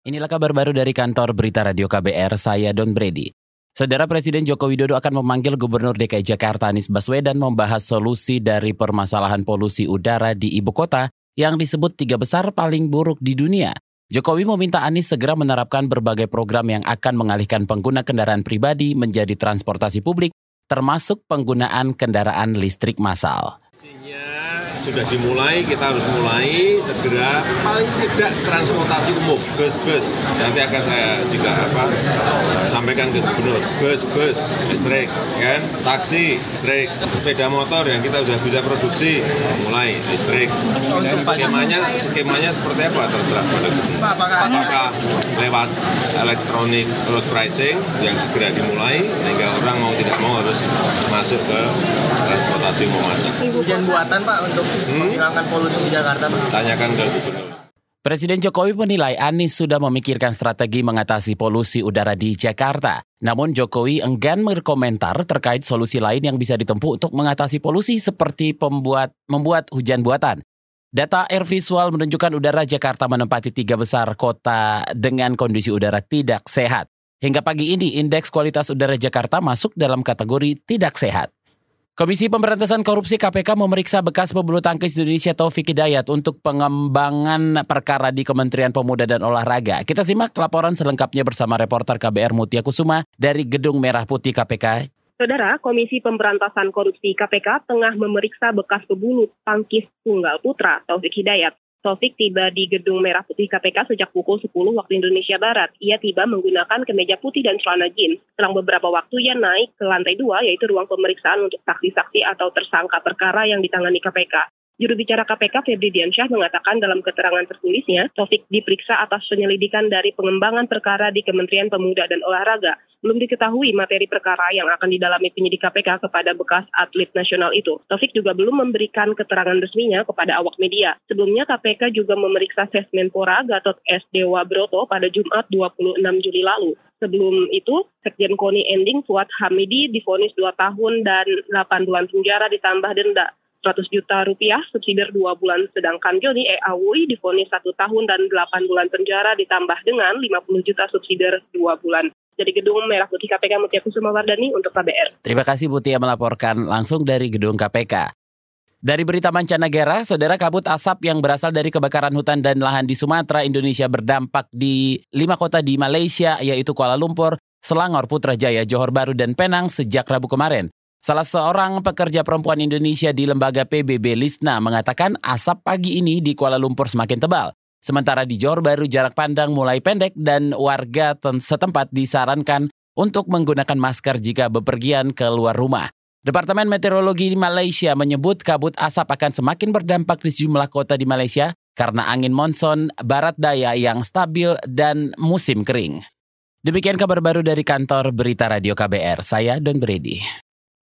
Inilah kabar baru dari kantor Berita Radio KBR, saya Don Brady. Saudara Presiden Joko Widodo akan memanggil Gubernur DKI Jakarta Anies Baswedan membahas solusi dari permasalahan polusi udara di ibu kota yang disebut tiga besar paling buruk di dunia. Jokowi meminta Anies segera menerapkan berbagai program yang akan mengalihkan pengguna kendaraan pribadi menjadi transportasi publik, termasuk penggunaan kendaraan listrik massal sudah dimulai, kita harus mulai segera paling tidak transportasi umum, bus-bus. Nanti akan saya juga apa sampaikan ke gubernur, bus-bus listrik, kan, taksi listrik, sepeda motor yang kita sudah bisa produksi mulai listrik. Dan skemanya skemanya seperti apa terserah pada gubernur. Apakah lewat elektronik road pricing yang segera dimulai sehingga orang mau tidak mau harus masuk ke transportasi umum masal. Hujan buatan Pak untuk hmm? menghilangkan polusi di Jakarta Pak? Tanyakan ke gubernur. Presiden Jokowi menilai Anies sudah memikirkan strategi mengatasi polusi udara di Jakarta. Namun Jokowi enggan berkomentar terkait solusi lain yang bisa ditempuh untuk mengatasi polusi seperti pembuat membuat hujan buatan. Data air visual menunjukkan udara Jakarta menempati tiga besar kota dengan kondisi udara tidak sehat. Hingga pagi ini, indeks kualitas udara Jakarta masuk dalam kategori tidak sehat. Komisi Pemberantasan Korupsi KPK memeriksa bekas pebulu tangkis Indonesia Taufik Hidayat untuk pengembangan perkara di Kementerian Pemuda dan Olahraga. Kita simak laporan selengkapnya bersama reporter KBR Mutia Kusuma dari Gedung Merah Putih KPK. Saudara, Komisi Pemberantasan Korupsi KPK tengah memeriksa bekas pebulu tangkis tunggal putra Taufik Hidayat. Taufik tiba di Gedung Merah Putih KPK sejak pukul 10 waktu Indonesia Barat. Ia tiba menggunakan kemeja putih dan celana jeans. Selang beberapa waktu ia naik ke lantai dua, yaitu ruang pemeriksaan untuk saksi-saksi atau tersangka perkara yang ditangani KPK. Juru bicara KPK Febri Diansyah mengatakan dalam keterangan tertulisnya, Taufik diperiksa atas penyelidikan dari pengembangan perkara di Kementerian Pemuda dan Olahraga. Belum diketahui materi perkara yang akan didalami penyidik KPK kepada bekas atlet nasional itu. Taufik juga belum memberikan keterangan resminya kepada awak media. Sebelumnya KPK juga memeriksa Sesmenpora Gatot S. Dewa Broto pada Jumat 26 Juli lalu. Sebelum itu, Sekjen KONI Ending Fuad Hamidi difonis 2 tahun dan 8 bulan penjara ditambah denda. 100 juta rupiah subsidi 2 bulan, sedangkan Joni E. Awi difonis 1 tahun dan 8 bulan penjara ditambah dengan 50 juta subsidi 2 bulan. Jadi Gedung Merah Putih KPK Mutia Kusuma Wardani untuk KBR. Terima kasih Mutia melaporkan langsung dari Gedung KPK. Dari berita mancanegara, saudara kabut asap yang berasal dari kebakaran hutan dan lahan di Sumatera, Indonesia berdampak di lima kota di Malaysia, yaitu Kuala Lumpur, Selangor, Putrajaya, Johor Baru, dan Penang sejak Rabu kemarin. Salah seorang pekerja perempuan Indonesia di lembaga PBB Lisna mengatakan asap pagi ini di Kuala Lumpur semakin tebal. Sementara di Johor Baru jarak pandang mulai pendek dan warga setempat disarankan untuk menggunakan masker jika bepergian ke luar rumah. Departemen Meteorologi di Malaysia menyebut kabut asap akan semakin berdampak di sejumlah kota di Malaysia karena angin monson barat daya yang stabil dan musim kering. Demikian kabar baru dari kantor Berita Radio KBR. Saya Don Brady.